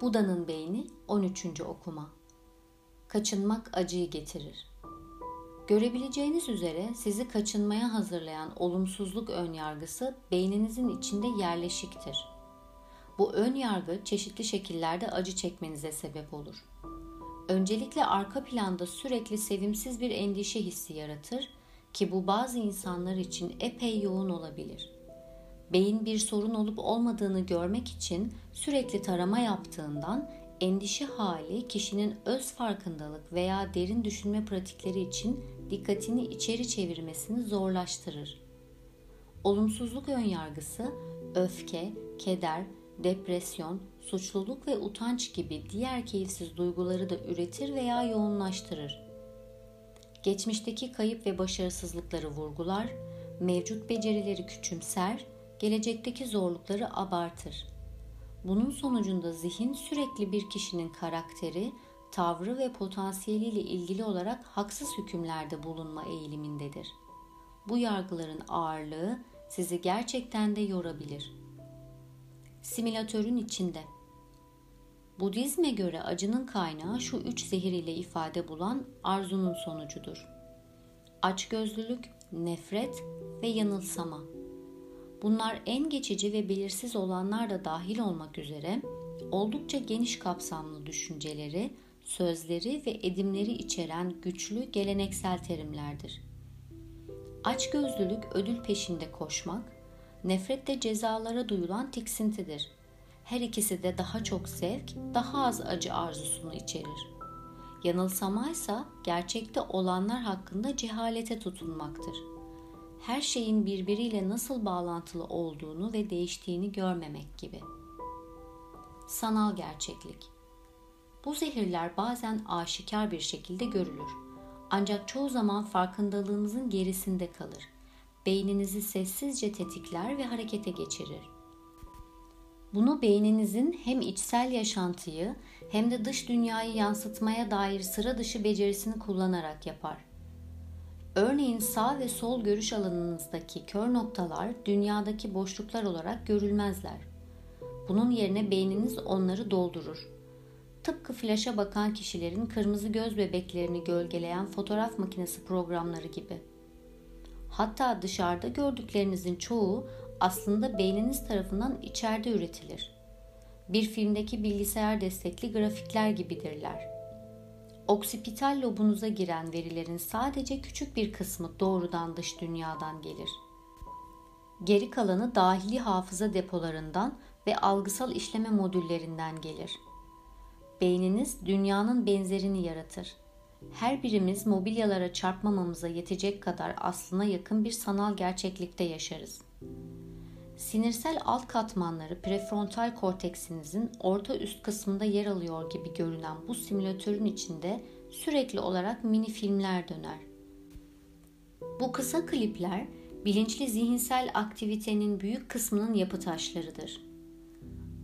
Buda'nın beyni 13. okuma. Kaçınmak acıyı getirir. Görebileceğiniz üzere sizi kaçınmaya hazırlayan olumsuzluk önyargısı beyninizin içinde yerleşiktir. Bu ön yargı çeşitli şekillerde acı çekmenize sebep olur. Öncelikle arka planda sürekli sevimsiz bir endişe hissi yaratır ki bu bazı insanlar için epey yoğun olabilir beyin bir sorun olup olmadığını görmek için sürekli tarama yaptığından endişe hali kişinin öz farkındalık veya derin düşünme pratikleri için dikkatini içeri çevirmesini zorlaştırır. Olumsuzluk önyargısı öfke, keder, depresyon, suçluluk ve utanç gibi diğer keyifsiz duyguları da üretir veya yoğunlaştırır. Geçmişteki kayıp ve başarısızlıkları vurgular, mevcut becerileri küçümser gelecekteki zorlukları abartır. Bunun sonucunda zihin sürekli bir kişinin karakteri, tavrı ve potansiyeliyle ilgili olarak haksız hükümlerde bulunma eğilimindedir. Bu yargıların ağırlığı sizi gerçekten de yorabilir. Simülatörün içinde Budizme göre acının kaynağı şu üç zehir ile ifade bulan arzunun sonucudur. Açgözlülük, nefret ve yanılsama. Bunlar en geçici ve belirsiz olanlar da dahil olmak üzere oldukça geniş kapsamlı düşünceleri, sözleri ve edimleri içeren güçlü geleneksel terimlerdir. Açgözlülük ödül peşinde koşmak, nefret de cezalara duyulan tiksintidir. Her ikisi de daha çok zevk, daha az acı arzusunu içerir. Yanılsama ise gerçekte olanlar hakkında cehalete tutunmaktır her şeyin birbiriyle nasıl bağlantılı olduğunu ve değiştiğini görmemek gibi. Sanal gerçeklik. Bu zehirler bazen aşikar bir şekilde görülür. Ancak çoğu zaman farkındalığınızın gerisinde kalır. Beyninizi sessizce tetikler ve harekete geçirir. Bunu beyninizin hem içsel yaşantıyı hem de dış dünyayı yansıtmaya dair sıra dışı becerisini kullanarak yapar. Örneğin sağ ve sol görüş alanınızdaki kör noktalar dünyadaki boşluklar olarak görülmezler. Bunun yerine beyniniz onları doldurur. Tıpkı flaşa bakan kişilerin kırmızı göz bebeklerini gölgeleyen fotoğraf makinesi programları gibi. Hatta dışarıda gördüklerinizin çoğu aslında beyniniz tarafından içeride üretilir. Bir filmdeki bilgisayar destekli grafikler gibidirler oksipital lobunuza giren verilerin sadece küçük bir kısmı doğrudan dış dünyadan gelir. Geri kalanı dahili hafıza depolarından ve algısal işleme modüllerinden gelir. Beyniniz dünyanın benzerini yaratır. Her birimiz mobilyalara çarpmamamıza yetecek kadar aslına yakın bir sanal gerçeklikte yaşarız. Sinirsel alt katmanları prefrontal korteksinizin orta üst kısmında yer alıyor gibi görünen bu simülatörün içinde sürekli olarak mini filmler döner. Bu kısa klipler bilinçli zihinsel aktivitenin büyük kısmının yapı taşlarıdır.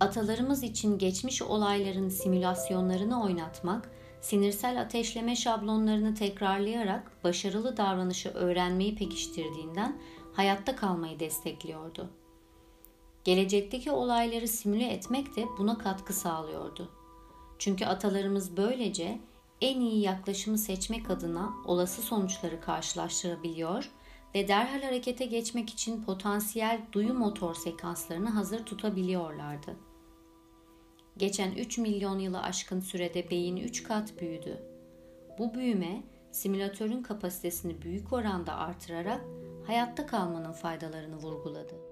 Atalarımız için geçmiş olayların simülasyonlarını oynatmak, sinirsel ateşleme şablonlarını tekrarlayarak başarılı davranışı öğrenmeyi pekiştirdiğinden hayatta kalmayı destekliyordu. Gelecekteki olayları simüle etmek de buna katkı sağlıyordu. Çünkü atalarımız böylece en iyi yaklaşımı seçmek adına olası sonuçları karşılaştırabiliyor ve derhal harekete geçmek için potansiyel duyu motor sekanslarını hazır tutabiliyorlardı. Geçen 3 milyon yılı aşkın sürede beyin 3 kat büyüdü. Bu büyüme simülatörün kapasitesini büyük oranda artırarak hayatta kalmanın faydalarını vurguladı.